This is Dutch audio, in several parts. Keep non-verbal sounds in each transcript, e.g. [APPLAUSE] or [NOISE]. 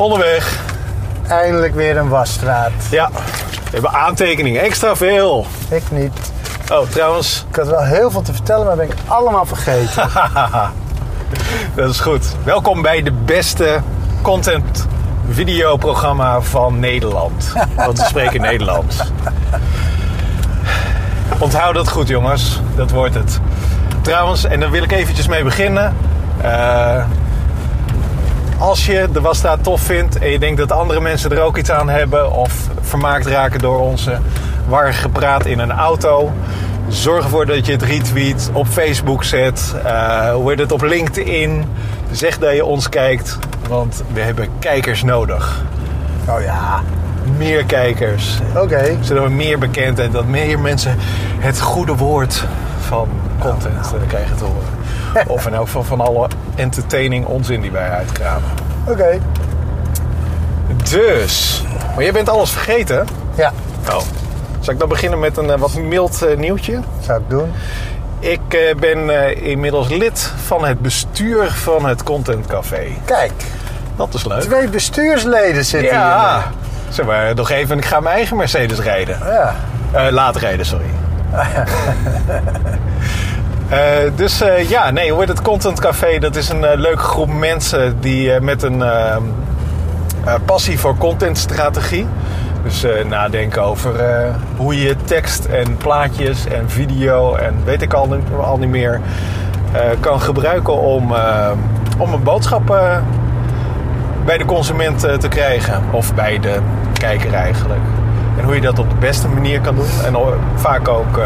Onderweg. Eindelijk weer een wasstraat. Ja, we hebben aantekeningen. Extra veel. Ik niet. Oh, trouwens, Ik had wel heel veel te vertellen, maar ben ik allemaal vergeten. [LAUGHS] dat is goed. Welkom bij de beste content videoprogramma van Nederland. Want we spreken Nederlands. Onthoud dat goed, jongens. Dat wordt het. Trouwens, en daar wil ik eventjes mee beginnen. Eh, als je de wasstraat tof vindt en je denkt dat andere mensen er ook iets aan hebben of vermaakt raken door onze warrige praat in een auto, zorg ervoor dat je het retweet, op Facebook zet, eh hoe heet het op LinkedIn. Zeg dat je ons kijkt, want we hebben kijkers nodig. Oh ja, Meer kijkers, oké. zodat we meer bekend en dat meer mensen het goede woord van content eh, krijgen te horen. [LAUGHS] Of in elk geval van alle entertaining onzin die wij uitkramen. Oké. Dus, maar jij bent alles vergeten. Ja, Oh. Zal ik dan beginnen met een eh, wat mild eh, nieuwtje? zou ik doen. Ik eh, ben inmiddels lid van het bestuur van het Content Café. Kijk, Dat is leuk. twee bestuursleden zitten Ja, zeg maar nog even. Ik ga mijn eigen Mercedes rijden. hier. Ja. Laten rijden, sorry. [LAUGHS] Eh, dus eh, ja, nee, hoe heet het Content Café? Dat is een eh, leuke groep mensen die met een eh, eh, passie voor contentstrategie. Dus nadenken over hoe je tekst en plaatjes en video en weet ik al, niet- al meer kan gebruiken om, om een boodschap bij de consument te krijgen. Of bij de kijker eigenlijk. En hoe je dat op de beste manier kan doen. En vaak ook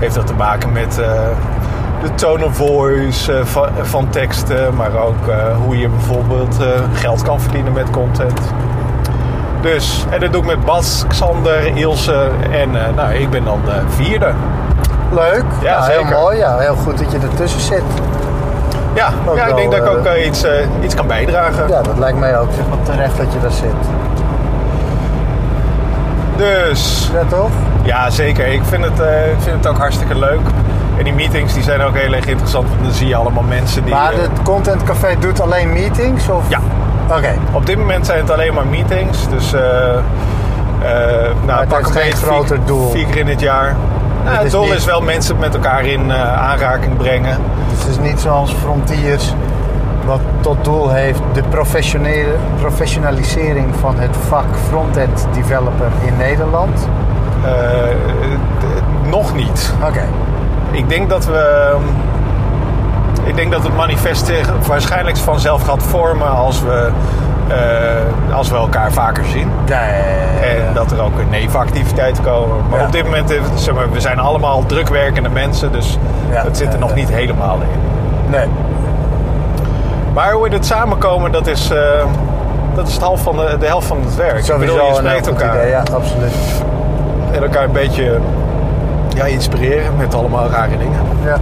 heeft dat te maken met de tone of voice eh, van, van teksten. Maar ook eh, hoe je bijvoorbeeld eh, geld kan verdienen met content. Dus, en dat doe ik met Bas, Xander, Ilse en eh, nou, ik ben dan de vierde. Leuk. Ja, Nou, heel mooi. Ja, heel goed dat je ertussen zit. Ja, Ook ja ik wel, denk dat ik ook iets, eh, iets kan bijdragen. Ja, dat lijkt mij ook zeg maar, terecht dat je daar zit. Dus, Ja, toch? Ja, zeker. Ik vind het, eh, ik vind het ook hartstikke leuk. En die meetings die zijn ook heel erg interessant. Want dan zie je allemaal mensen die... Maar eh, het Content Café doet alleen meetings? Of? Ja. Oké. op dit moment zijn het alleen maar meetings. Dus eh eh nou, het pak een beetje groter doel. vier keer in het jaar. Nou, het is doel niet- is wel mensen met elkaar in aanraking brengen. Dus het is niet zoals Frontiers, wat tot doel heeft de professionele, professionalisering van het vak frontend developer in Nederland. Eh, nog niet. Oké. Ik denk dat we... Ik denk dat het manifest zich waarschijnlijk vanzelf gaat vormen als we, eh, als we elkaar vaker zien. Ja, ja, ja, ja. En dat er ook nevenactiviteiten komen. Maar op dit moment, zeg maar, we zijn allemaal drukwerkende mensen. Dus het zit er nog niet helemaal in. Nee. Maar hoe het samenkomen, dat is, eh, dat is het half van de, de helft van het werk. Sowieso bedoel, je spreekt elkaar idee. Ja, absoluut. en elkaar een beetje ja, inspireren met allemaal rare dingen. Ja.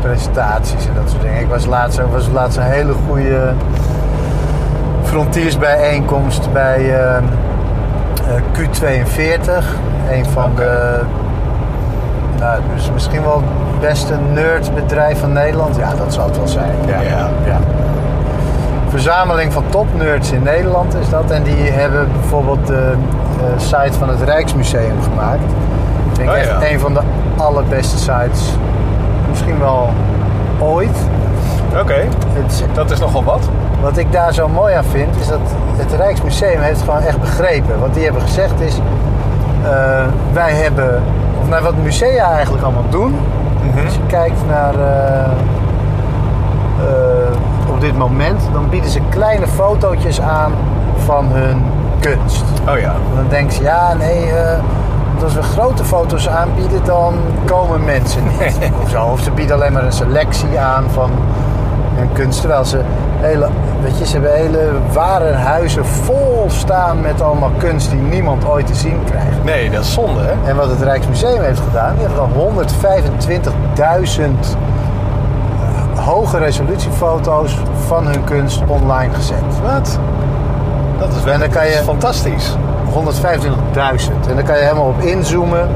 Presentaties en dat soort dingen. Ik was laatst, was laatst een hele goede frontiersbijeenkomst bij eh, eh, Q42. Een van de, nou, dus misschien wel het beste nerdbedrijf van Nederland. Ja, dat zou het wel zijn. Ja. Ja. ja. Verzameling van topnerds in Nederland is dat. En die hebben bijvoorbeeld de site van het Rijksmuseum gemaakt. Ik denk Oh, echt ja. een van de allerbeste sites. Misschien wel ooit. Oké, dat is nogal wat. wat ik daar zo mooi aan vind, is dat het Rijksmuseum heeft gewoon echt begrepen. Wat die hebben gezegd is, eh, wij hebben, of naar wat musea eigenlijk allemaal doen. Mhm. Als je kijkt naar eh, eh, op dit moment, dan bieden ze kleine fotootjes aan van hun kunst. Oh ja. Dan denken ze, ja nee, want als we grote foto's aanbieden, dan komen mensen niet. [LAUGHS] of, zo. of ze bieden alleen maar een selectie aan van hun kunst. Terwijl ze hele, weet je, ze hebben hele warenhuizen vol staan met allemaal kunst die niemand ooit te zien krijgt. Nee, dat is zonde, hè? En wat het Rijksmuseum heeft gedaan, die heeft al 125.000 hoge resolutiefoto's van hun kunst online gezet. Wat? Dat is, wel, En dan kan je- fantastisch. 125.000. En dan kan je helemaal op inzoomen.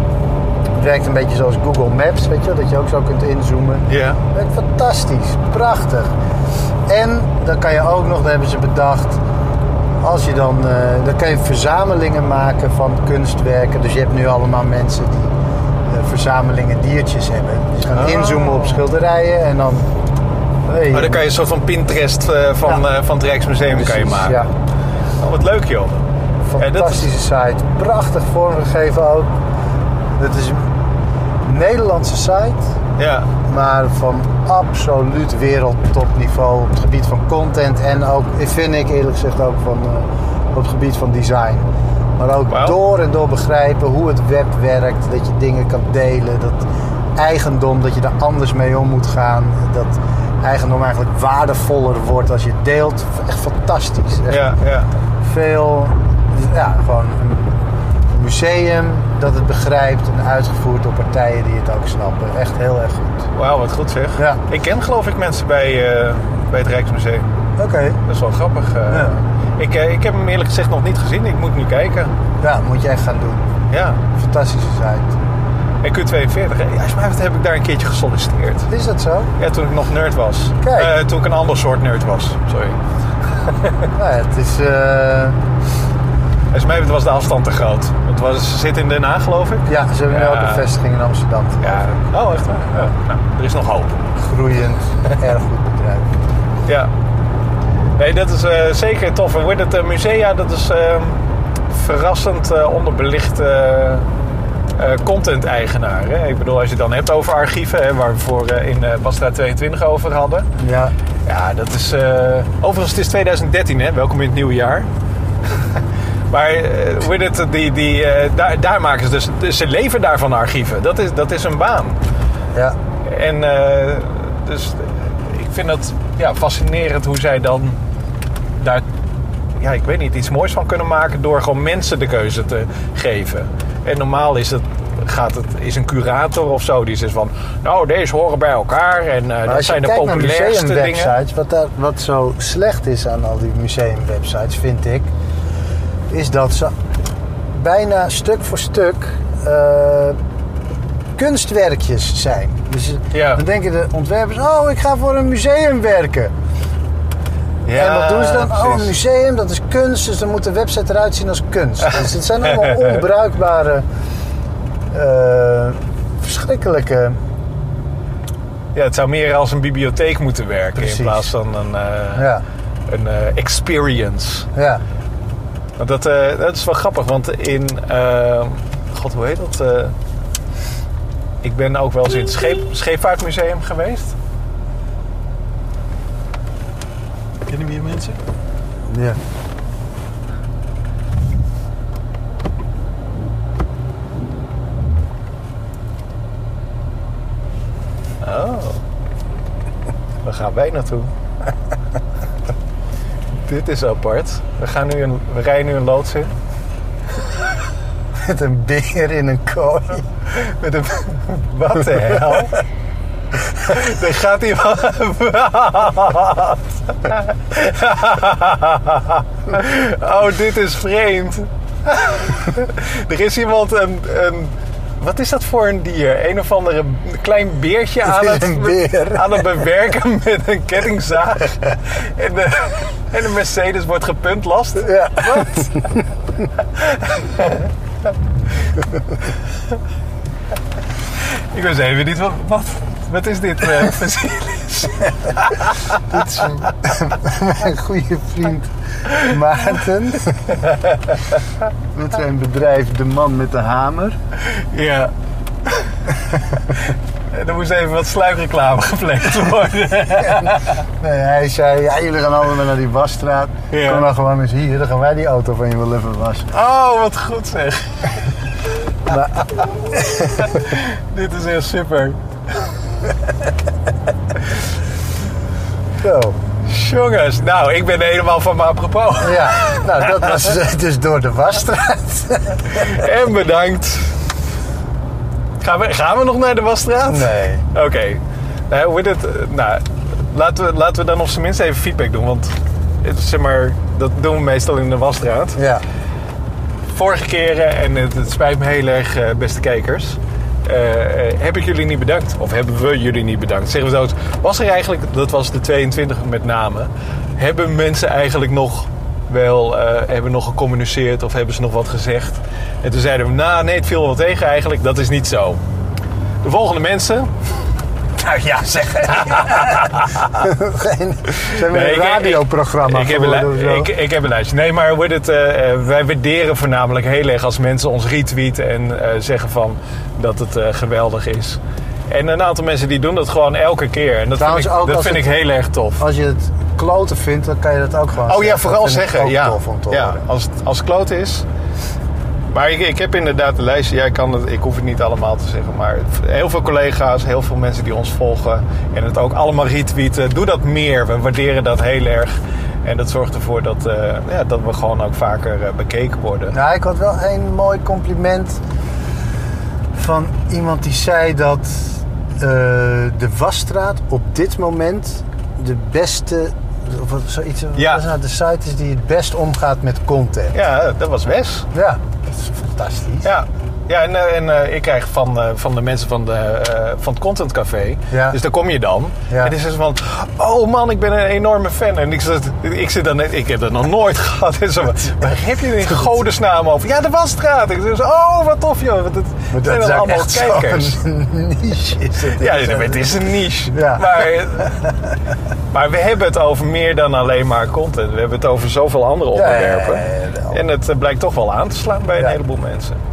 Het werkt een beetje zoals Google Maps, weet je, dat je ook zo kunt inzoomen. Ja. Werkt fantastisch, prachtig. En dan kan je ook nog, dat hebben ze bedacht, als je dan, eh, dan kan je verzamelingen maken van kunstwerken. Dus je hebt nu allemaal mensen die eh, verzamelingen diertjes hebben. Dus je gaan Ah. inzoomen op schilderijen en dan... hey, Maar dan kan je een soort van Pinterest eh, van, Ja. van het Rijksmuseum kan je maken. Ja, Oh, wat leuk joh. Ja, dat is- fantastische site. Prachtig vormgegeven ook. Het is een Nederlandse site. Ja. Maar van absoluut wereldtopniveau op het gebied van content en ook, vind ik eerlijk gezegd ook van, eh, op het gebied van design. Maar ook door en door begrijpen hoe het web werkt, dat je dingen kan delen, dat eigendom, dat je er anders mee om moet gaan, dat eigendom eigenlijk waardevoller wordt als je deelt. Echt fantastisch. Echt Ja, ja. veel, ja, gewoon een museum dat het begrijpt en uitgevoerd door partijen die het ook snappen. Echt heel erg goed. Wauw, wat goed zeg. Ja. Ik ken geloof ik mensen bij, eh, bij het Rijksmuseum. Oké. Dat is wel grappig. eh. Ja. ik, eh, ik heb hem eerlijk gezegd nog niet gezien. Ik moet nu kijken. Ja, moet echt gaan doen. Ja. Fantastische site. En Q42, hè? ja, volgens mij heb ik daar een keertje gesolliciteerd. Is dat zo? Ja, toen ik nog nerd was. Kijk. Toen ik een ander soort nerd was. Sorry. [LAUGHS] Ja, het is... eh, Volgens mij was de afstand te groot. Was, ze zit in Den Haag, geloof ik. ja, ze hebben nu ook een vestiging in Amsterdam. Ja. Oh, echt waar? Ja. Nou, er is nog hoop. Groeiend, [LAUGHS] erg goed bedrijf. Ja. Nee, dat is eh, zeker tof. En wordt het eh, musea, dat is eh, verrassend eh, onderbelicht content-eigenaar. Hè? Ik bedoel, als je het dan hebt over archieven, hè, waar we voor in Bastra 22 over hadden. Ja, Ja, dat is. overigens, het is 2013, hè? Welkom in het nieuwe jaar. [LAUGHS] maar eh, hoe heet het, die, die, eh, daar, daar maken ze dus. dus Ze leven daar van archieven. Dat is, dat is een baan. ja. En eh, dus ik vind het ja, fascinerend hoe zij dan daar, ja, ik weet niet, iets moois van kunnen maken door gewoon mensen de keuze te geven. En normaal is het. Gaat het, is een curator of zo die zegt van, nou deze horen bij elkaar en dat als je zijn de kijkt naar populairste dingen. museumwebsites, wat, daar, wat zo slecht is aan al die museumwebsites, vind ik, is dat ze bijna stuk voor stuk eh, kunstwerkjes zijn. Dus Ja. dan denken de ontwerpers, oh ik ga voor een museum werken. en wat doen ze dan? Oh, een museum, dat is kunst, dus dan moet de website eruit zien als kunst. [LAUGHS] dus het zijn allemaal onbruikbare, eh, verschrikkelijke... Ja, het zou meer als een bibliotheek moeten werken Precies. in plaats van een, eh, Ja, een experience. ja. Dat, eh, dat is wel grappig, want in... eh, God, hoe heet dat? Eh, ik ben ook wel eens in het scheep, Scheepvaartmuseum geweest. Kennen we hier mensen? ja. Oh. Waar gaan wij naartoe? [LAUGHS] Dit is apart. We, gaan nu een, we rijden nu een loods in. [LAUGHS] Met een beer in een kooi. Met een... [LAUGHS] Wat de hel? [LAUGHS] Er gaat iemand... Oh, dit is vreemd. Er is iemand een... een wat is dat voor een dier? Een of andere klein beertje aan het, aan het bewerken met een kettingzaag. En de, en de Mercedes wordt gepumpt last. Ja. Wat? Ik wist even niet wat. Wat, wat is dit? eh [LAUGHS] Vasilis? Dit is een- mijn goede vriend Maarten. Met zijn bedrijf De Man met de Hamer. ja. En er moest even wat sluikreclame [LAUGHS] gepleegd worden. [LAUGHS] Nee, hij zei, ja, jullie gaan allemaal naar die wasstraat. Ja. Kom dan gewoon eens hier, dan gaan wij die auto van je wel even wassen. Oh, wat goed zeg. [LAUGHS] Dit is heel super. zo, Jongens, nou, ik ben helemaal van me apropos. ja. Nou, dat was eh, dus door de wasstraat. En bedankt. Gaan we, gaan we nog naar de Wasstraat? Nee. Oké. Nou, hoe het? Eh, Nou, laten we, laten we dan op zijn minst even feedback doen. Want zeg maar, dat doen we meestal in de Wasstraat. Ja. Vorige keren, en het, het spijt me heel erg, eh, beste kijkers. eh, heb ik jullie niet bedankt. Of hebben we jullie niet bedankt. Zeggen we zo, was er eigenlijk, dat was de 22 met name, hebben mensen eigenlijk nog wel, eh, hebben nog gecommuniceerd of hebben ze nog wat gezegd? En toen zeiden we, nou nee, het viel wel tegen eigenlijk, dat is niet zo. De volgende mensen, [LAUGHS] Nou ja, zeg. [LAUGHS] Geen, zijn we Nee, een ik- radioprogramma Ik zo? ik, ik heb een lijstje. Nee, maar wordt het, eh, eh, wij waarderen voornamelijk heel erg als mensen ons retweeten en eh, zeggen van dat het eh, geweldig is. En een aantal mensen die doen dat gewoon elke keer. En dat Trouwens, vind ik, ook dat vind het- ik heel erg tof. Als je het kloten vindt, dan kan je dat ook gewoon Oh ja, vooral zeggen. Ja, tof om te ja horen. als, het- als kloot is. Maar ik, ik heb inderdaad een lijstje. Jij kan het, ik hoef het niet allemaal te zeggen. Maar heel veel collega's, heel veel mensen die ons volgen. En het ook allemaal retweeten. Doe dat meer. We waarderen dat heel erg. En dat zorgt ervoor dat, eh, ja, dat we gewoon ook vaker eh, bekeken worden. Nou, ik had wel een mooi compliment van iemand die zei dat eh, de Wasstraat op dit moment de beste, of wat- zoiets, wat Ja. was nou, de site is die het best omgaat met content. Ja, dat was Wes. Ja, dat is fantastisch. Ja. Ja, en, eh, en eh, ik krijg van, eh, van de mensen van, de, van het Content Café. Ja. Dus daar kom je dan. Ja. En die zeggen van... Oh man, ik ben een enorme fan. En ik zit, ik zit dan net... Ik heb dat nog nooit [LAUGHS] gehad. En zo, waar heb je in godesnaam over? Ja, de Wasstraat. Ik zeg, oh, wat tof joh. Maar zijn dat dan ook allemaal echt kijkers. [LAUGHS] niche. Is het. Ja, het is een niche. Ja. Maar, [LAUGHS] maar we hebben het over meer dan alleen maar content. We hebben het over zoveel andere onderwerpen. En het blijkt toch wel aan te slaan bij een heleboel mensen.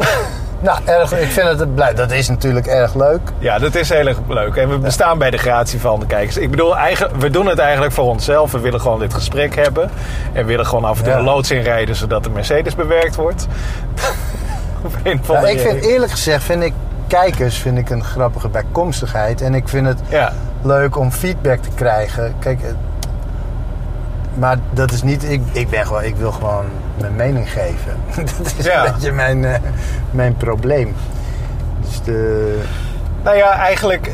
[LAUGHS] Nou, erg, ik vind het, blij- dat is natuurlijk erg leuk. Ja, dat is heel erg leuk. En we bestaan bij de gratie van de kijkers. Ik bedoel, eigen, we doen het eigenlijk voor onszelf. We willen gewoon dit gesprek hebben. En willen gewoon af en toe Ja. een loods inrijden zodat de Mercedes bewerkt wordt. [LAUGHS] Op een ik vind eerlijk gezegd, vind ik kijkers vind ik een grappige bijkomstigheid. En ik vind het Ja, leuk om feedback te krijgen. Kijk, het- maar dat is niet. Ik, ik, ben gewoon, ik wil gewoon mijn mening geven. [LAUGHS] dat is Ja. een beetje mijn, eh, mijn probleem. Dus de. nou ja, eigenlijk...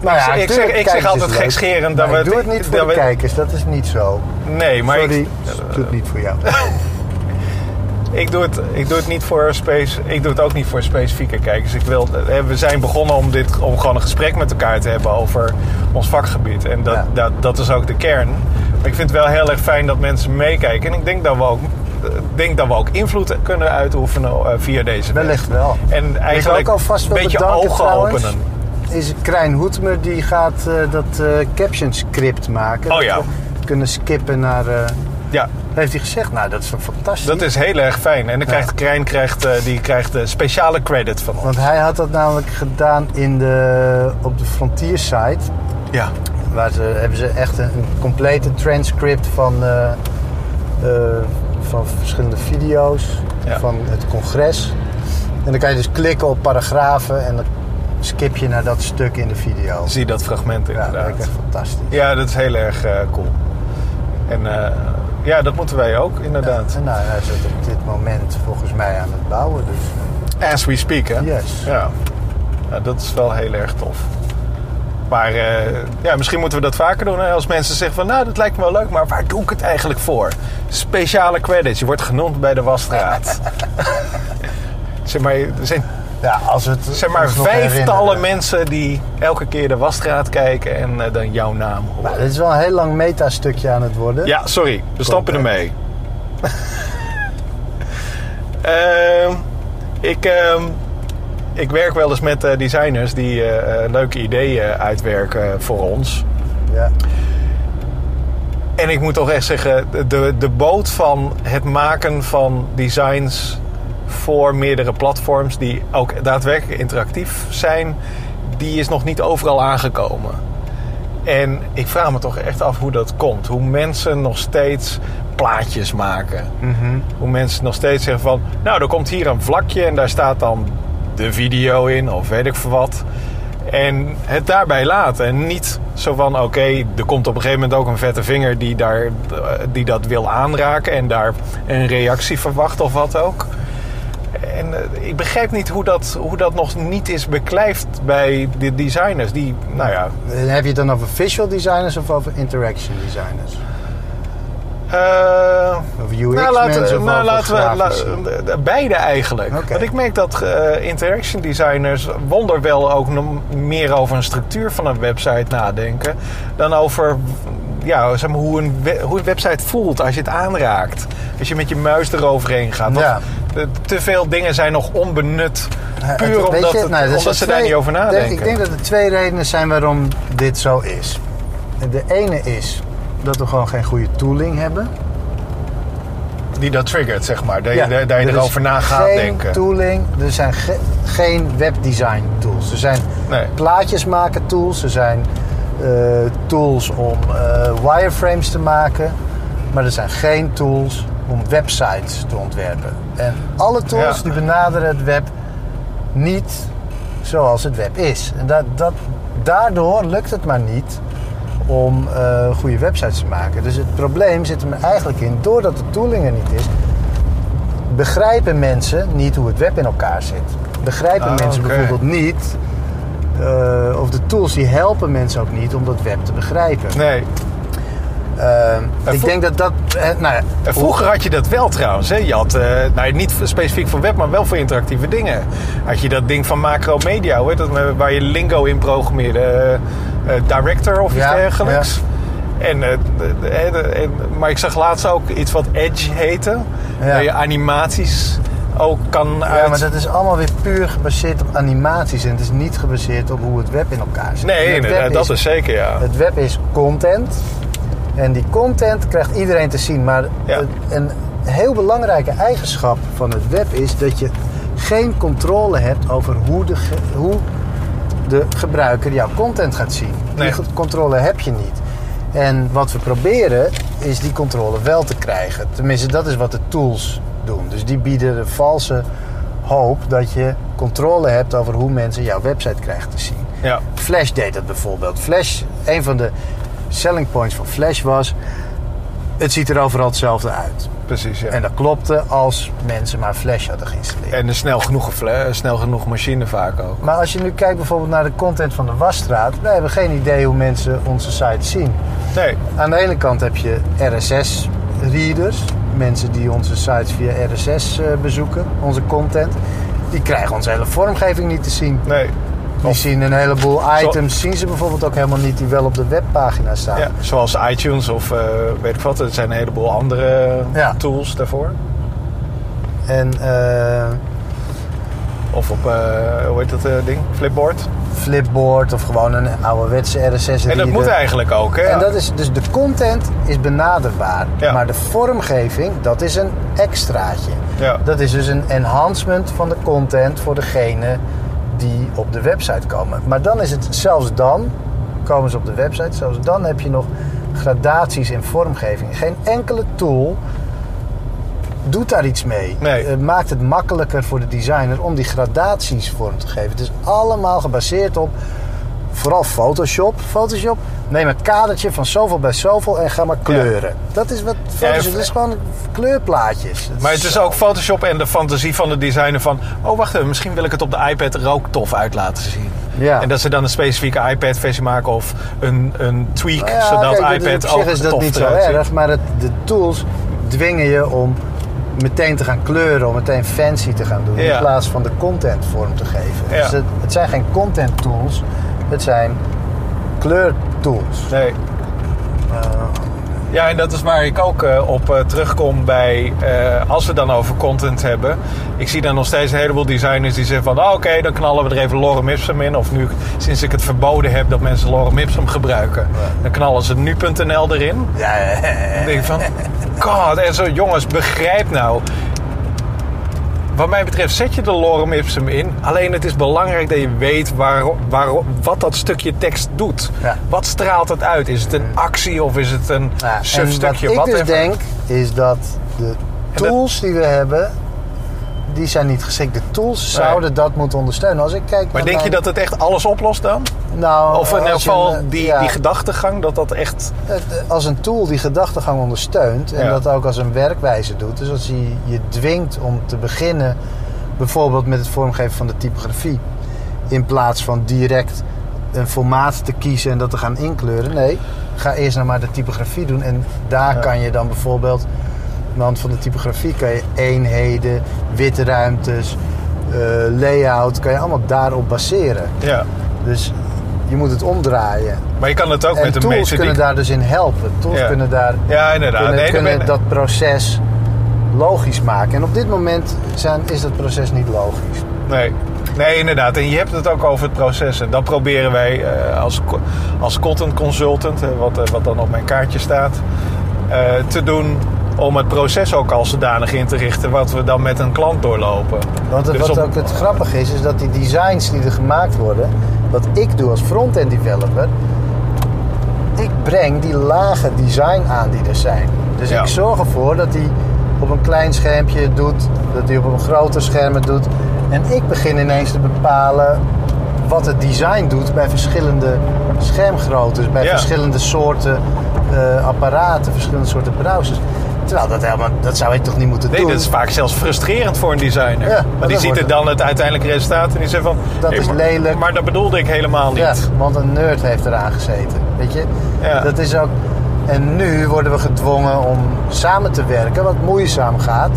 Nou ik zeg- ik zeg- ik zeg altijd gekscherend dat we ik doe het niet voor de we- kijkers, dat is niet zo. Nee, maar Sorry, ik, ik doe het niet voor jou. [LAUGHS] ik, doe het, ik doe het niet voor space, ik doe het ook niet voor specifieke kijkers. Ik wil, eh, we zijn begonnen om, dit, om gewoon een gesprek met elkaar te hebben over ons vakgebied. En dat, Ja. dat, dat is ook de kern. Ik vind het wel heel erg fijn dat mensen meekijken. En ik denk dat we ook, eh, denk dat we ook invloed kunnen uitoefenen eh, via deze. Wellicht wel. En eigenlijk ook alvast een beetje bedanken ogen trouwens, openen. Is Krijn Hoetemer die gaat eh, dat eh, caption script maken. Oh ja. kunnen skippen naar. eh, Ja, heeft hij gezegd? Nou, dat is fantastisch. dat is heel erg fijn. En dan krijgt Krijn krijgt, die krijgt speciale credit van ons. Want hij had dat namelijk gedaan in de, op de Frontier site. Ja. Waar ze, hebben ze echt een, een complete transcript van, eh, eh, van verschillende video's Ja. van het congres. En dan kan je dus klikken op paragrafen en dan skip je naar dat stuk in de video. Zie dat fragment Ja, dat inderdaad. ik echt fantastisch. Ja, dat is heel erg eh, cool. En ja, dat moeten wij ook, inderdaad. Nou, hij is het op dit moment volgens mij aan het bouwen. Dus As we speak, hè? Yes. Ja. ja, dat is wel heel erg tof. Maar eh, ja, misschien moeten we dat vaker doen. Hè? Als mensen zeggen van, nou, dat lijkt me wel leuk, maar waar doe ik het eigenlijk voor? Speciale credits. Je wordt genoemd bij de wasstraat. [LAUGHS] zeg maar, er zijn ja, als het zeg maar vijftallen mensen die elke keer de wasstraat kijken en eh, dan jouw naam horen. Nou, dit is wel een heel lang meta-stukje aan het worden. Ja, sorry. We Content. ermee. [LAUGHS] Ehm, ik, ehm, ik werk wel eens met eh, designers die eh, eh, leuke ideeën uitwerken voor ons. Ja. En ik moet toch echt zeggen, de, de boot van het maken van designs voor meerdere platforms die ook daadwerkelijk interactief zijn, die is nog niet overal aangekomen. En ik vraag me toch echt af hoe dat komt. Hoe mensen nog steeds plaatjes maken. Hoe mensen nog steeds zeggen van... Nou, er komt hier een vlakje en daar staat dan de video in of weet ik veel wat. En het daarbij laten. En niet zo van, oké, er komt op een gegeven moment ook een vette vinger... Die, daar, die dat wil aanraken en daar een reactie verwacht of wat ook. En eh, ik begrijp niet hoe dat, hoe dat nog niet is beklijft bij de designers. Die, nou ja, Heb je het dan over visual designers of over interaction designers? Eh, Of UX nou, laten, mensen nou, we grafici? la- beide eigenlijk. Want ik merk dat eh, interaction designers wonderwel ook meer over een structuur van een website nadenken dan over ja, zeg maar, hoe, een hoe een website voelt als je het aanraakt. Als je met je muis eroverheen gaat. Ja. Eh, te veel dingen zijn nog onbenut. Puur weet omdat, je, het- nou, omdat zijn ze daar niet over de- nadenken. Ik denk dat er twee redenen zijn waarom dit zo is. De ene is dat we gewoon geen goede tooling hebben. Die dat triggert, zeg maar. Dat Ja, je, dat je er erover na gaat geen denken. tooling. Er zijn ge- geen webdesign tools. Er zijn Nee. plaatjes maken tools. Er zijn eh, tools om eh, wireframes te maken. Maar er zijn geen tools om websites te ontwerpen. En alle tools Ja. die benaderen het web niet zoals het web is. En dat, dat, daardoor lukt het maar niet om eh, goede websites te maken. Dus het probleem zit er eigenlijk in, doordat de tooling er niet is, begrijpen mensen niet hoe het web in elkaar zit. Begrijpen Ah, mensen bijvoorbeeld niet, eh, of de tools die helpen mensen ook niet om dat web te begrijpen. Nee. Eh, ik denk dat dat, eh, nou ja, vroeger had je dat wel trouwens. Hè? Je had, nou, niet specifiek voor web, maar wel voor interactieve dingen. Had je dat ding van Macromedia, heet dat, waar je lingo in programmeerde. Director of iets Ja, dergelijks. En, eh, de- de- de- en- maar ik zag laatst ook iets wat Edge heette. Waar je animaties ook kan uit... Ja, maar dat is allemaal weer puur gebaseerd op animaties. En het is niet gebaseerd op hoe het web in elkaar zit. Nee, En web dat is zeker, ja. Het web is content. En die content krijgt iedereen te zien. Maar Ja. een heel belangrijke eigenschap van het web is dat je geen controle hebt over hoe de, hoe de gebruiker jouw content gaat zien. Nee. Die controle heb je niet. En wat we proberen is die controle wel te krijgen. Tenminste, dat is wat de tools doen. Dus die bieden de valse hoop dat je controle hebt over hoe mensen jouw website krijgen te zien. ja. Flash deed dat bijvoorbeeld. Flash, een van de selling points van Flash was... het ziet er overal hetzelfde uit. Precies, ja. En dat klopte als mensen maar Flash hadden geïnstalleerd. En een snel genoeg, fla- snel genoeg machine vaak ook. Maar als je nu kijkt bijvoorbeeld naar de content van de wasstraat... wij hebben geen idee hoe mensen onze site zien. Nee, Aan de ene kant heb je RSS-readers. Mensen die onze sites via RSS eh, bezoeken, onze content. Die krijgen onze hele vormgeving niet te zien. nee. Die zien een heleboel items, zien ze bijvoorbeeld ook helemaal niet... die wel op de webpagina staan. Ja, zoals iTunes of eh, weet ik wat. Er zijn een heleboel andere Ja. tools daarvoor. En eh, Of op, eh, hoe heet dat ding? Flipboard. Flipboard of gewoon een ouderwetse RSS-reader. En dat moet eigenlijk ook, hè? En dat is, dus de content is benaderbaar. Ja. Maar de vormgeving, dat is een extraatje. Ja. Dat is dus een enhancement van de content voor degene die op de website komen. Maar dan is het, zelfs dan komen ze op de website, zelfs dan heb je nog gradaties in vormgeving. Geen enkele tool doet daar iets mee. Nee. Het maakt het makkelijker voor de designer om die gradaties vorm te geven. Het is allemaal gebaseerd op vooral Photoshop. Photoshop, neem een kadertje van zoveel bij zoveel en ga maar kleuren. Dat is wat Photoshop, dat is gewoon kleurplaatjes. Maar het is zo- ook Photoshop en de fantasie van de designer van... Oh, wacht even, misschien wil ik het op de iPad er ook tof uit laten zien. Ja. En dat ze dan een specifieke iPad-versie maken of een, een tweak, ja, zodat kijk, iPad dus op ook zich is dat tof niet zo ziet. erg, maar het, de tools dwingen je om meteen te gaan kleuren, om meteen fancy te gaan doen, Ja. in plaats van de content vorm te geven. Ja. Dus het, het zijn geen content tools, het zijn kleurtools. Nee. Ja, en dat is waar ik ook eh, op eh, terugkom bij, eh, als we dan over content hebben. Ik zie dan nog steeds een heleboel designers die zeggen van, ah, oké, dan knallen we er even lorem ipsum in. Of nu, sinds ik het verboden heb dat mensen lorem ipsum gebruiken, dan knallen ze nu.nl erin. Ja. Dan denk ik van, god, en zo jongens, begrijp nou. Wat mij betreft zet je de lorem ipsum in. Alleen het is belangrijk dat je weet waar, waar, wat dat stukje tekst doet. Ja. Wat straalt het uit? Is het een actie of is het een Ja, suf en wat ik dus denk, is dat de dat- tools die we hebben, die zijn niet geschikt. De tools Nee. zouden dat moeten ondersteunen. Als ik kijk Maar denk je dat het echt alles oplost dan? nou, Of in je geval een- die, ja. die gedachtegang, dat dat echt... Het- Als een tool die gedachtegang ondersteunt en Ja. dat ook als een werkwijze doet. Dus als hij je dwingt om te beginnen, bijvoorbeeld met het vormgeven van de typografie, in plaats van direct een formaat te kiezen en dat te gaan inkleuren. Nee, ga eerst nou maar de typografie doen. En daar Ja. kan je dan bijvoorbeeld, aan de hand van de typografie, kan je eenheden, witte ruimtes, eh, layout, kan je allemaal daarop baseren. Ja. Dus je moet het omdraaien. Maar je kan het ook en met een tools kunnen daar dus in helpen. Tools Ja. kunnen daar Ja, inderdaad. kunnen, Nee, kunnen dat proces logisch maken. En op dit moment zijn, is dat proces niet logisch. Nee. nee, inderdaad. En je hebt het ook over het proces. En dat proberen wij eh, als, als content consultant, wat, eh, wat dan op mijn kaartje staat, te doen om het proces ook als zodanig in te richten wat we dan met een klant doorlopen. Want het, Dus wat op- ook het grappige is, is dat die designs die er gemaakt worden, wat ik doe als front-end developer, ik breng die lage design aan die er zijn. Dus Ja. ik zorg ervoor dat die op een klein schermpje het doet, dat die op een groter scherm het doet. En ik begin ineens te bepalen wat het design doet bij verschillende schermgroottes, bij Ja. verschillende soorten eh, apparaten, verschillende soorten browsers. Terwijl dat helemaal, dat zou ik toch niet moeten Nee, doen. dat is vaak zelfs frustrerend voor een designer. Ja, maar Want die ziet er dan het uiteindelijke resultaat en die zegt van... Dat "Hey, is maar- lelijk." Maar dat bedoelde ik helemaal niet. Ja, want een nerd heeft eraan gezeten. Weet je? Ja. Dat is ook. En nu worden we gedwongen om samen te werken, wat moeizaam gaat.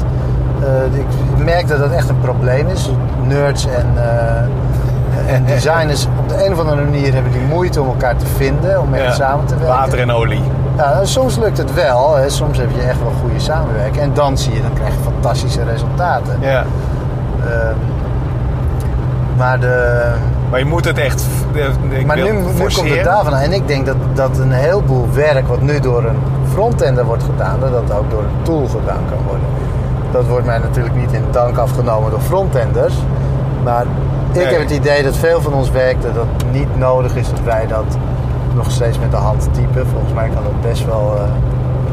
Eh, ik merk dat dat echt een probleem is. Nerds en, eh, en designers op de een of andere manier hebben die moeite om elkaar te vinden, om echt Ja. samen te werken. Water en olie. Ja, en soms lukt het wel, hè. soms heb je echt wel goede samenwerking. En dan zie je, dan krijg je fantastische resultaten. Ja. Ehm, maar de, Maar je moet het echt... ik Maar nu, nu komt het daarvan. En ik denk dat, dat een heleboel werk wat nu door een frontender wordt gedaan, dat dat ook door een tool gedaan kan worden. Dat wordt mij natuurlijk niet in dank afgenomen door frontenders. Maar ik Nee. heb het idee dat veel van ons werk dat dat niet nodig is dat wij dat nog steeds met de hand typen. Volgens mij kan dat best wel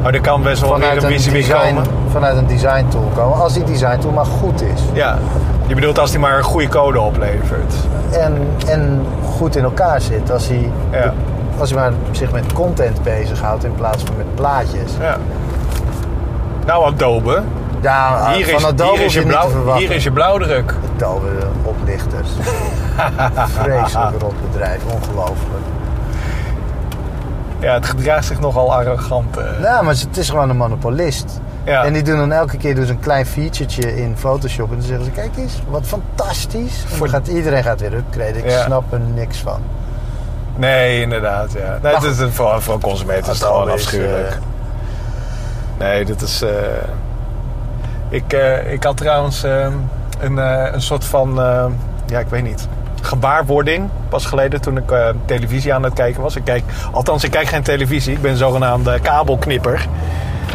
Oh, er kan best wel vanuit, een een design, komen. vanuit een design tool komen. Als die design tool maar goed is. Ja. Je bedoelt als die maar een goede code oplevert. En, en goed in elkaar zit. Als hij, Ja. als hij maar zich met content bezighoudt in plaats van met plaatjes. Ja. Nou, Adobe. Ja, Hier van is, hier, is je blauw, hier is je blauwdruk. De oplichters. [LAUGHS] Vreselijk rotbedrijf, ongelooflijk. Ja, het gedraagt zich nogal arrogant. eh. Nou, maar het is gewoon een monopolist. Ja. En die doen dan elke keer dus een klein featuretje in Photoshop. En dan zeggen ze, kijk eens, wat fantastisch. En dan Voor- gaat, iedereen gaat weer upgraden. Ik Ja. snap er niks van. Nee, inderdaad. Ja. Nee, is een, voor, voor consumenten is het gewoon afschuwelijk. eh, Nee, dit is. eh, ik, eh, ik had trouwens eh, een, eh, een soort van. eh, ja, ik weet niet. Gewaarwording pas geleden toen ik televisie aan het kijken was. Ik kijk, althans, ik kijk geen televisie. Ik ben een zogenaamde kabelknipper.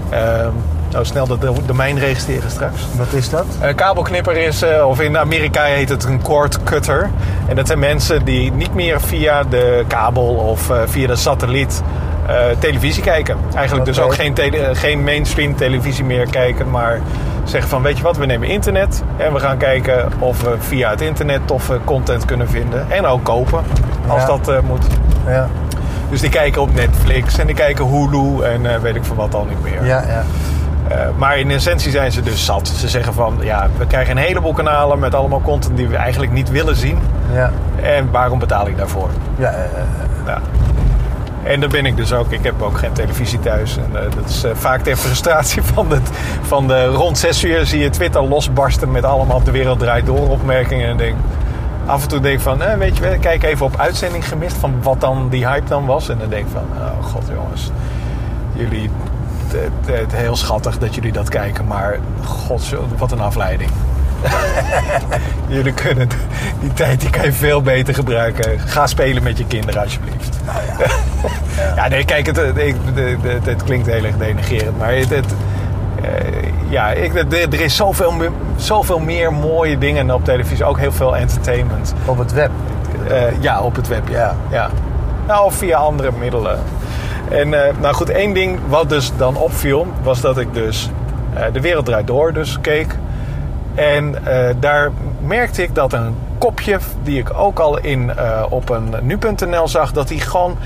Ehm nou, snel de domein registreren straks. Wat is dat? Een kabelknipper is, of in Amerika heet het een cord cutter. En dat zijn mensen die niet meer via de kabel of via de satelliet televisie kijken. Eigenlijk dus ook geen, tele- geen mainstream televisie meer kijken, maar zeggen van weet je wat, we nemen internet en we gaan kijken of we via het internet toffe content kunnen vinden. En ook kopen, als Ja. dat eh, moet. Ja, Dus die kijken op Netflix en die kijken Hulu en eh, weet ik van wat al niet meer. ja, ja. Eh, maar in essentie zijn ze dus zat. Ze zeggen van, ja, we krijgen een heleboel kanalen met allemaal content die we eigenlijk niet willen zien. ja. En waarom betaal ik daarvoor? ja Ja. En daar ben ik dus ook. Ik heb ook geen televisie thuis. En eh, dat is eh, vaak ter frustratie [LAUGHS] van, het, van de rond 6 uur zie je Twitter losbarsten met allemaal de wereld draait door opmerkingen. En denk, af en toe denk ik van, eh, weet je wel, kijk even op uitzending gemist van wat dan die hype dan was. En dan denk ik van, oh god jongens, jullie, het, heel schattig dat jullie dat kijken, maar god, wat een afleiding. [LAUGHS] jullie kunnen die tijd, die kan je veel beter gebruiken. Ga spelen met je kinderen alsjeblieft. Ja, [LAUGHS] nee, kijk, het, het, het, klinkt heel erg denigerend, maar het, het, eh, ja, ik, er, is zoveel, meer- zoveel meer mooie dingen op televisie, ook heel veel entertainment. op het web. Eh, ja, op het web, ja. Ja. ja. Nou, of via andere middelen. En eh, nou goed, één ding wat dus dan opviel, was dat ik dus De Wereld Draait Door dus keek. En daar merkte ik dat een kopje, die ik ook al in, op een nu.nl zag, dat die gewoon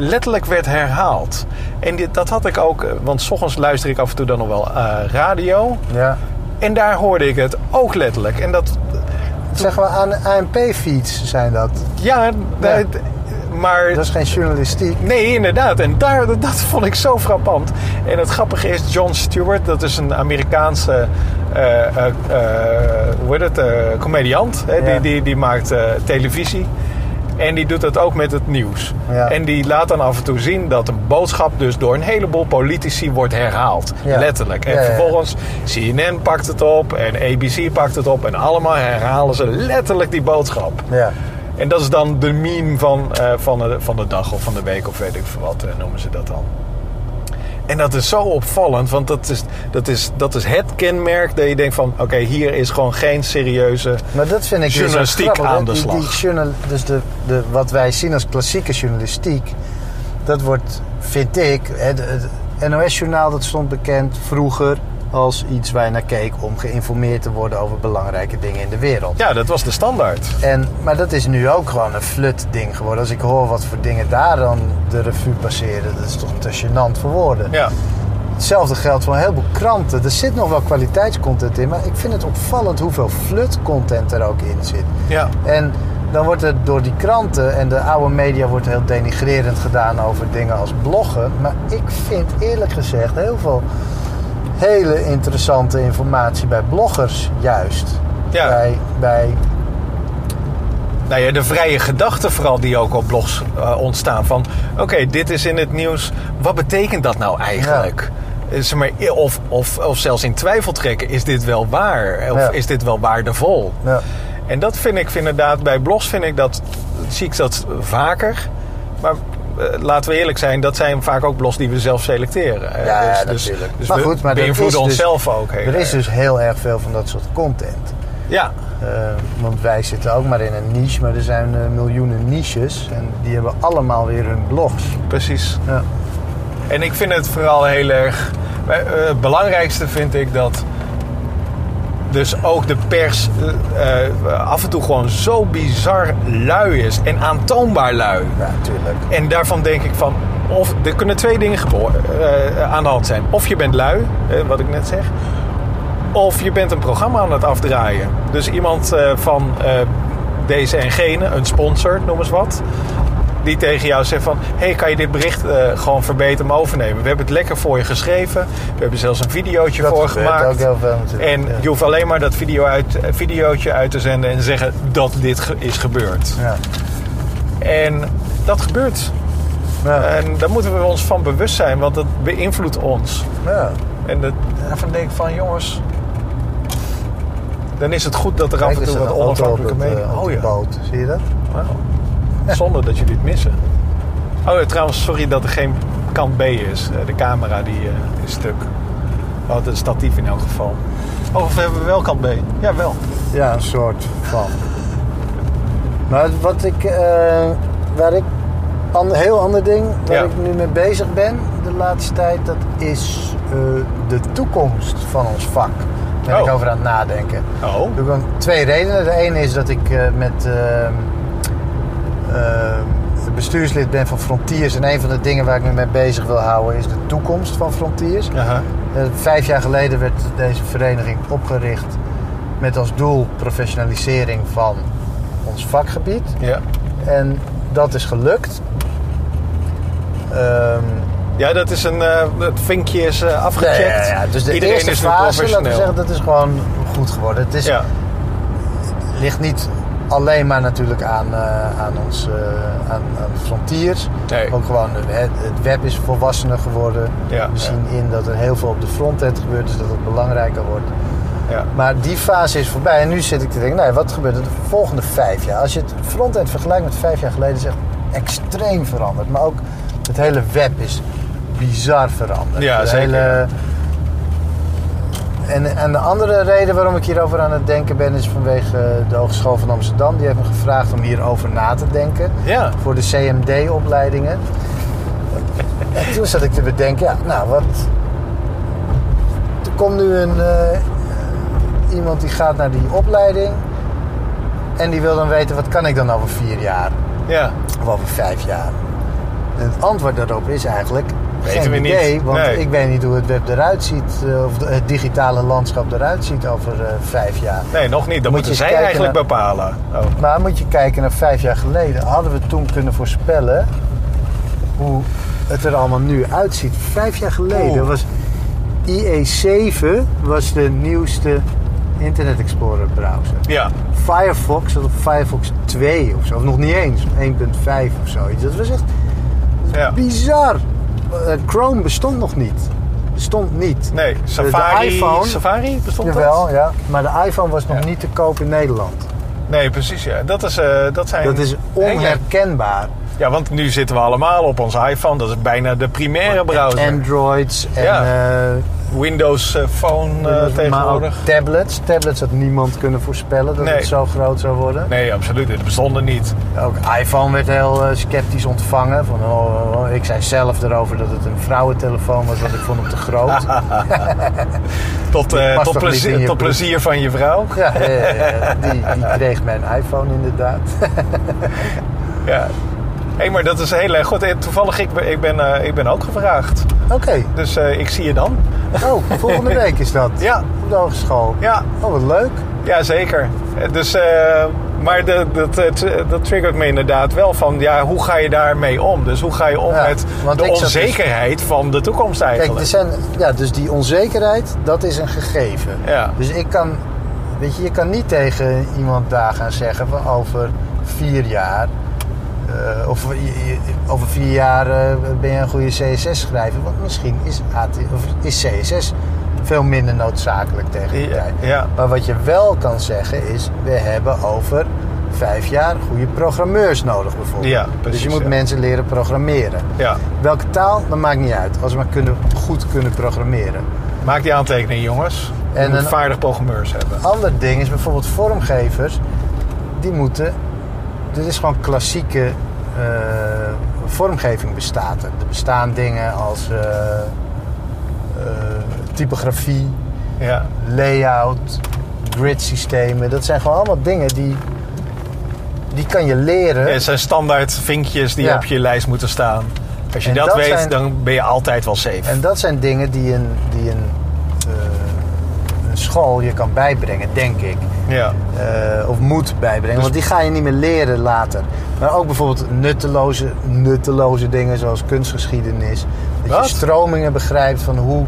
letterlijk werd herhaald. En dit, dat had ik ook, eh, want s ochtends luister ik af en toe dan nog wel eh, radio. Ja. En daar hoorde ik het ook letterlijk. En dat, Zeg maar aan ANP-feeds zijn dat. Ja, Ja. d- maar... Dat is geen journalistiek. Nee, inderdaad. En daar, dat, dat vond ik zo frappant. En het grappige is, John Stewart, dat is een Amerikaanse eh, hoe heet het, comediant. Hè? Ja. Die, die, die maakt televisie. En die doet dat ook met het nieuws. Ja. En die laat dan af en toe zien dat een boodschap dus door een heleboel politici wordt herhaald. Ja. Letterlijk. En Ja, vervolgens CNN pakt het op en ABC pakt het op. En allemaal herhalen ze letterlijk die boodschap. Ja. En dat is dan de meme van, eh, van, de, van de dag of van de week of weet ik veel wat eh, noemen ze dat dan. En dat is zo opvallend, want dat is, dat is, dat is het kenmerk dat je denkt van... oké, hier is gewoon geen serieuze... Maar dat vind ik dus Journalistiek grappig, aan de Die- die slag. journal- dus de, de, wat wij zien als klassieke journalistiek... dat wordt, vind ik... Het, het NOS-journaal dat stond bekend vroeger als iets waar je naar keek... om geïnformeerd te worden over belangrijke dingen in de wereld. Ja, dat was de standaard. En, maar dat is nu ook gewoon een flut ding geworden. Als ik hoor wat voor dingen daar dan de revue passeren... dat is toch te gênant voor woorden. Ja, Hetzelfde geldt voor een heleboel kranten. Er zit nog wel kwaliteitscontent in, maar ik vind het opvallend hoeveel flut-content er ook in zit. ja. En dan wordt er door die kranten en de oude media wordt heel denigrerend gedaan over dingen als bloggen. Maar ik vind eerlijk gezegd heel veel hele interessante informatie bij bloggers juist. Ja. Bij, bij, Nou ja, de vrije gedachten vooral die ook op blogs eh, ontstaan. Van, oké, dit is in het nieuws. Wat betekent dat nou eigenlijk? Eh, zeg maar, of, of, of zelfs in twijfel trekken. Is dit wel waar? Of Ja. is dit wel waardevol? ja. En dat vind ik inderdaad, bij blogs vind ik dat, zie ik dat vaker. Maar eh, laten we eerlijk zijn, dat zijn vaak ook blogs die we zelf selecteren. hè. Ja, ja, dus, natuurlijk. Dus, Maar we goed, maar beïnvloeden dus- onszelf ook heel Er is dus heel erg veel van dat soort content. Ja, Eh, want wij zitten ook maar in een niche, maar er zijn eh, miljoenen niches. En die hebben allemaal weer hun blogs. precies. Ja. En ik vind het vooral heel erg... eh, eh, Het belangrijkste vind ik dat... Dus ook de pers eh, eh, af en toe gewoon zo bizar lui is. En aantoonbaar lui. Ja, natuurlijk. En daarvan denk ik van, of er kunnen twee dingen eh, aan de hand zijn. Of je bent lui, wat ik net zeg. Of je bent een programma aan het afdraaien. Dus iemand van deze en gene, een sponsor, noem eens wat. Die tegen jou zegt van, hey, kan je dit bericht eh, gewoon verbeteren overnemen? We hebben het lekker voor je geschreven. We hebben zelfs een videootje Dat voor gemaakt. ook heel veel natuurlijk. En Ja. je hoeft alleen maar dat video uit, eh, videootje uit te zenden en zeggen dat dit ge- is gebeurd. Ja. En dat gebeurt. Ja. En daar moeten we ons van bewust zijn, want dat beïnvloedt ons. ja. En dat, daarvan denk ik van, jongens... Dan is het goed dat er af en toe wat op, onafhankelijke mening... eh, op Oh ja, boot. Zie je dat? Zonder dat jullie het missen. Oh, ja, trouwens, sorry dat er geen kant B is. Eh, De camera die eh, is stuk. Oh, het statief in elk geval. Oh, of hebben we wel kant B? Ja, wel. Ja, een soort van. Maar wat ik, eh, waar ik, een heel ander ding waar Ja. ik nu mee bezig ben de laatste tijd, dat is eh, de toekomst van ons vak. Daar ben Oh. ik over aan het nadenken. Oh, zijn twee redenen. De ene is dat ik eh, met bestuurslid ben van Frontiers. En een van de dingen waar ik me mee bezig wil houden is de toekomst van Frontiers. Aha. Eh, vijf jaar geleden werd deze vereniging opgericht met als doel professionalisering van ons vakgebied. Ja. En dat is gelukt. Ehm, Ja, dat is een... het vinkje is eh, afgecheckt. ja, ja, ja. Dus de Iedereen eerste is fase, laten we zeggen, dat is gewoon goed geworden. Het is, Ja, ligt niet alleen maar natuurlijk aan, eh, aan ons eh, aan, aan frontiers. Nee. Ook gewoon, eh, het, het web is volwassener geworden. Ja, We zien in dat er heel veel op de frontend gebeurt, dus dat het belangrijker wordt. ja. Maar die fase is voorbij en nu zit ik te denken, nou, wat gebeurt er de volgende vijf jaar? Als je het frontend vergelijkt met vijf jaar geleden, is echt extreem veranderd. Maar ook het hele web is bizar veranderd. Ja, De zeker. hele- En, en de andere reden waarom ik hierover aan het denken ben, is vanwege de Hogeschool van Amsterdam. Die heeft me gevraagd om hierover na te denken Ja. voor de CMD-opleidingen. En toen zat ik te bedenken, ja, nou wat. Er komt nu een, eh, iemand die gaat naar die opleiding. En die wil dan weten, wat kan ik dan over vier jaar? Ja. Of over vijf jaar? En het antwoord daarop is eigenlijk weten we idee, niet. want Nee. ik weet niet hoe het web eruit ziet, eh, of het digitale landschap eruit ziet over eh, vijf jaar. Nee, nog niet. Dat Moet je moeten zij eigenlijk naar- bepalen. Oh. Maar moet je kijken naar vijf jaar geleden. Hadden we toen kunnen voorspellen hoe het er allemaal nu uitziet. Vijf jaar geleden Oeh. was IE7 was de nieuwste Internet Explorer browser. Ja, Firefox op Firefox 2 of zo. Of nog niet eens, 1.5 of zoiets. Dat was echt ja. bizar. Eh, Chrome bestond nog niet. Bestond niet. Nee, Safari, iPhone- Safari bestond Jawel, dat? ja. Maar de iPhone was nog Ja. niet te koop in Nederland. Nee, precies. Ja. Dat, is, eh, dat zijn... Dat is onherkenbaar. Ja, want nu zitten we allemaal op ons iPhone. Dat is bijna de primaire browser. Androids en Ja. eh, Windows eh, Phone eh, maar ook tegenwoordig. tablets. Tablets had niemand kunnen voorspellen dat Nee. het zo groot zou worden. Nee, absoluut. Het bestond er niet. Ook iPhone werd heel eh, sceptisch ontvangen. Van, oh, oh, oh. Ik zei zelf erover dat het een vrouwentelefoon was, want ik vond hem te groot. [LAUGHS] Tot, tot, plezier, tot plezier van je vrouw. [LAUGHS] ja. Die, die kreeg mijn iPhone inderdaad. Ja. [LAUGHS] Hé, maar dat is heel erg goed. Eh, Toevallig, ik ben, ik ben, eh, ik ben ook gevraagd. Oké. Dus eh, ik zie je dan. Oh, volgende [LAUGHS] week is dat. Ja. Op de hogeschool. Ja, Oh, wat leuk. ja zeker. Dus, maar dat, eh, t- dat triggert me inderdaad wel van, ja, hoe ga je daarmee om? Dus hoe ga je om Ja, met de dus- onzekerheid van de toekomst Kijk, eigenlijk? er zijn, ja, dus die onzekerheid, dat is een gegeven. Ja. Dus ik kan, weet je, je kan niet tegen iemand daar gaan zeggen van over vier jaar, eh, of je- je- over vier jaar eh, ben je een goede CSS-schrijver. Want misschien is, AT, of is CSS veel minder noodzakelijk tegen die Ja, tijd. ja. Maar wat je wel kan zeggen is, we hebben over vijf jaar goede programmeurs nodig bijvoorbeeld. Ja, dus je moet ja. mensen leren programmeren. Ja, Welke taal, dat maakt niet uit. Als we maar kunnen, goed kunnen programmeren. maak die aantekening jongens. En moet een- vaardig programmeurs hebben. Ander ding is bijvoorbeeld vormgevers. Die moeten... Dit is gewoon klassieke eh, vormgeving bestaat er. Bestaan dingen als eh, eh, typografie, Ja. layout, gridsystemen. Dat zijn gewoon allemaal dingen die... Die kan je leren. Ja, Het zijn standaard vinkjes die Ja. op je lijst moeten staan. Als je En dat, dat weet, dan ben je altijd wel safe. En dat zijn dingen die een, die een school je kan bijbrengen, denk ik. Ja. Eh, of moet bijbrengen. Dus- Want die ga je niet meer leren later. Maar ook bijvoorbeeld nutteloze, nutteloze dingen zoals kunstgeschiedenis. Dat Wat? je stromingen begrijpt van hoe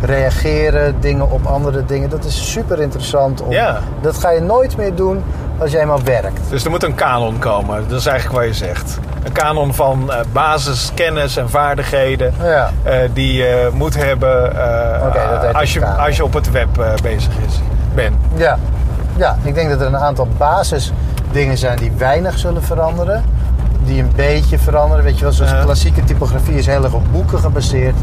reageren dingen op andere dingen. Dat is super interessant. Om, Ja. Dat ga je nooit meer doen als jij eenmaal werkt. Dus er moet een kanon komen. Dat is eigenlijk wat je zegt. Een kanon van eh, basiskennis en vaardigheden. Ja. eh, die je moet hebben eh, als, je, als je op het web bezig is, bent. Ja. ja, ik denk dat er een aantal basisdingen zijn die weinig zullen veranderen. Die een beetje veranderen. Weet je wel, zoals klassieke typografie is heel erg op boeken gebaseerd.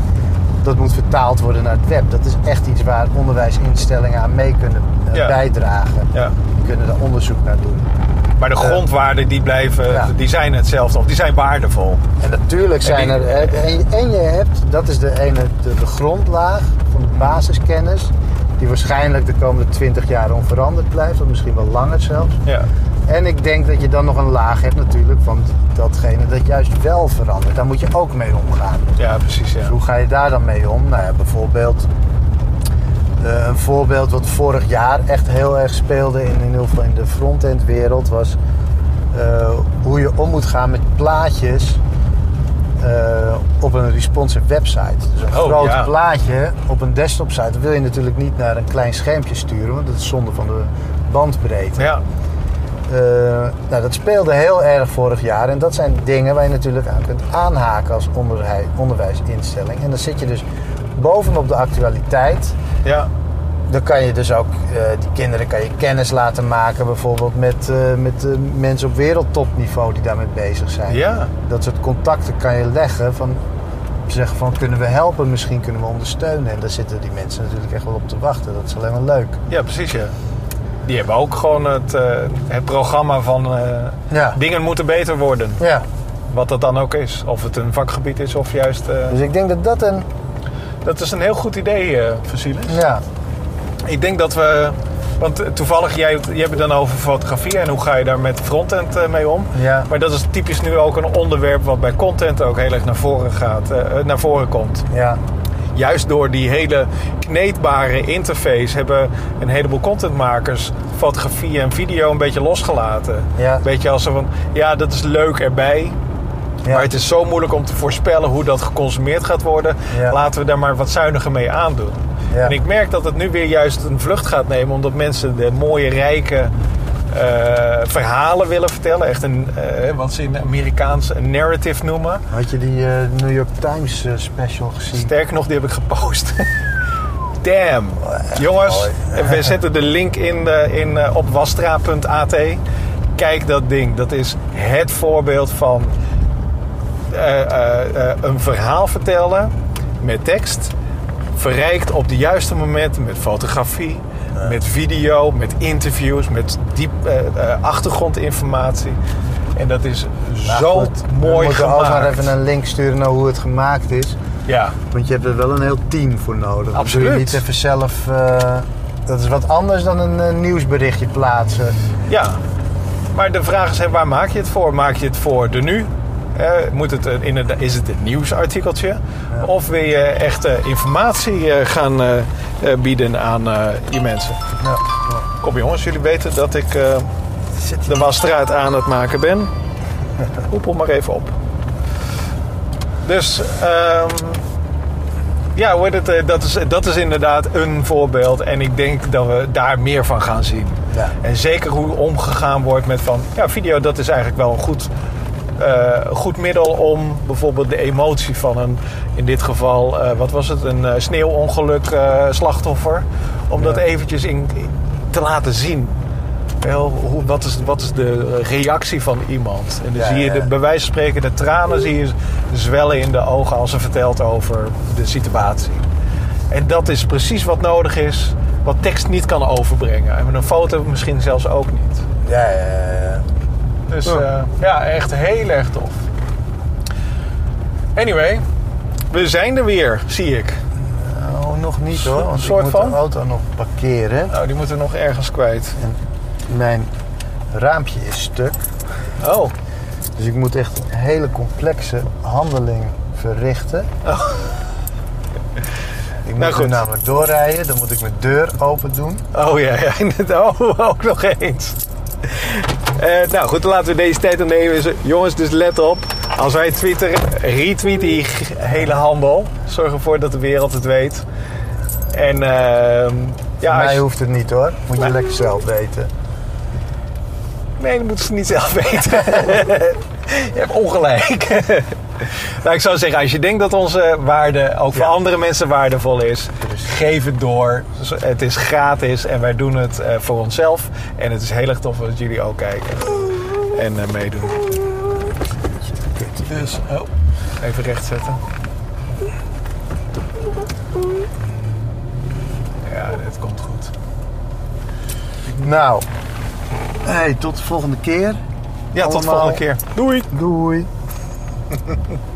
Dat moet vertaald worden naar het web. Dat is echt iets waar onderwijsinstellingen aan mee kunnen eh, Ja. bijdragen. Ja. Die kunnen daar onderzoek naar doen. Maar de grondwaarden die blijven, Ja. die zijn hetzelfde. Of die zijn waardevol. En natuurlijk zijn die- er. eh, En, en je hebt, dat is de ene, de, de grondlaag van de basiskennis. Die waarschijnlijk de komende 20 jaar onveranderd blijft, of misschien wel langer zelfs. Ja. En ik denk dat je dan nog een laag hebt natuurlijk van datgene dat juist wel verandert. Daar moet je ook mee omgaan. ja, precies. Ja. Dus hoe ga je daar dan mee om? Nou ja, bijvoorbeeld eh, een voorbeeld wat vorig jaar echt heel erg speelde in, in in de frontend wereld was eh, hoe je om moet gaan met plaatjes eh, op een responsive website. Dus een Oh, groot ja. plaatje op een desktop site dat wil je natuurlijk niet naar een klein schermpje sturen, want dat is zonde van de bandbreedte. Ja. Eh, nou, dat speelde heel erg vorig jaar. En dat zijn dingen waar je natuurlijk aan kunt aanhaken als onderwijsinstelling. En dan zit je dus bovenop de actualiteit. ja. Dan kan je dus ook eh, die kinderen kan je kennis laten maken, bijvoorbeeld met, eh, met mensen op wereldtopniveau die daarmee bezig zijn. Ja. Dat soort contacten kan je leggen van zeggen van kunnen we helpen, misschien kunnen we ondersteunen. En daar zitten die mensen natuurlijk echt wel op te wachten. Dat is alleen maar leuk. Ja, precies. Ja. Die hebben ook gewoon het, eh, het programma van Ja. dingen moeten beter worden. Ja. Wat dat dan ook is. Of het een vakgebied is of juist... Dus ik denk dat dat een. dat is een heel goed idee, Vasilis. Ja. Ik denk dat we Want toevallig, jij, jij hebt het dan over fotografie en hoe ga je daar met frontend eh, mee om. Ja. Maar dat is typisch nu ook een onderwerp wat bij content ook heel erg naar voren, gaat, eh, eh, naar voren komt. Ja. Juist door die hele kneedbare interface hebben een heleboel contentmakers fotografie en video een beetje losgelaten. Ja. Weet je, als ze van, ja, dat is leuk erbij. Ja. Maar het is zo moeilijk om te voorspellen hoe dat geconsumeerd gaat worden. Ja. Laten we daar maar wat zuiniger mee aandoen. Ja. En ik merk dat het nu weer juist een vlucht gaat nemen, omdat mensen de mooie, rijke eh, verhalen willen vertellen. Echt een, eh, wat ze in Amerikaans een narrative noemen. Had je die eh, New York Times special gezien? Sterker nog, die heb ik gepost. [LAUGHS] Damn. Jongens, we zetten de link in, in, op wastra.at. Kijk dat ding. Dat is het voorbeeld van een verhaal vertellen met tekst. Verrijkt op de juiste momenten met fotografie, met video, met interviews, met diep eh, eh, achtergrondinformatie. En dat is Nou, zo goed, mooi We moeten gemaakt. ook maar even een link sturen naar hoe het gemaakt is. Ja, Want je hebt er wel een heel team voor nodig. Dat Absoluut. doe je niet even zelf... eh, dat is wat anders dan een nieuwsberichtje plaatsen. Ja, maar de vraag is, waar maak je het voor? Maak je het voor de nu? Eh, moet het een, inderdaad, is het een nieuwsartikeltje? Of wil je echt eh, informatie eh, gaan bieden aan je mensen? Ja. Kom jongens, jullie weten dat ik de wasstraat aan het maken ben. [LAUGHS] Hoepel maar even op. Dus ehm, ja, hoe heet het, dat, is, dat is inderdaad een voorbeeld. En ik denk dat we daar meer van gaan zien. Ja. En zeker hoe omgegaan wordt met van... Ja, video dat is eigenlijk wel een goed, eh, goed middel om bijvoorbeeld de emotie van een... In dit geval, eh, wat was het? Een eh, sneeuwongeluk slachtoffer. Om dat eventjes in, te laten zien. Wel, hoe, wat, is, wat is de reactie van iemand? En dan Ja, zie je de, bij wijze van spreken de tranen zie je zwellen in de ogen als ze vertelt over de situatie. En dat is precies wat nodig is, wat tekst niet kan overbrengen. En met een foto misschien zelfs ook niet. Ja, ja. Dus Ja. ja, ja echt heel erg tof. Anyway, we zijn er weer, zie ik. Nou, nog niet hoor. Want Soort ik moet van? de auto nog parkeren. Nou, die moeten we nog ergens kwijt. En mijn raampje is stuk. Oh, Dus ik moet echt een hele complexe handeling verrichten. Ik moet Nou, goed. nu namelijk doorrijden. Dan moet ik mijn deur open doen. oh ja, ja. [LAUGHS] Oh, ook nog eens. Eh, nou goed, dan laten we deze tijd nemen. Jongens, dus let op. Als wij twitteren, retweet die hele handel. Zorg ervoor dat de wereld het weet. En ehm, ja, Voor mij je- hoeft het niet hoor. Moet je lekker zelf weten. Nee, dat moeten ze niet zelf [LAUGHS] weten. je hebt ongelijk. [LAUGHS] nou, ik zou zeggen, als je denkt dat onze waarde ook voor Ja. andere mensen waardevol is, geef het door. Het is gratis en wij doen het eh, voor onszelf. En het is heel erg tof dat jullie ook kijken en eh, meedoen. Dus, oh, even recht zetten. Ja, dit komt goed. Nou, hey, tot de volgende keer. Ja, tot de volgende keer. Doei! Doei. ha ha ha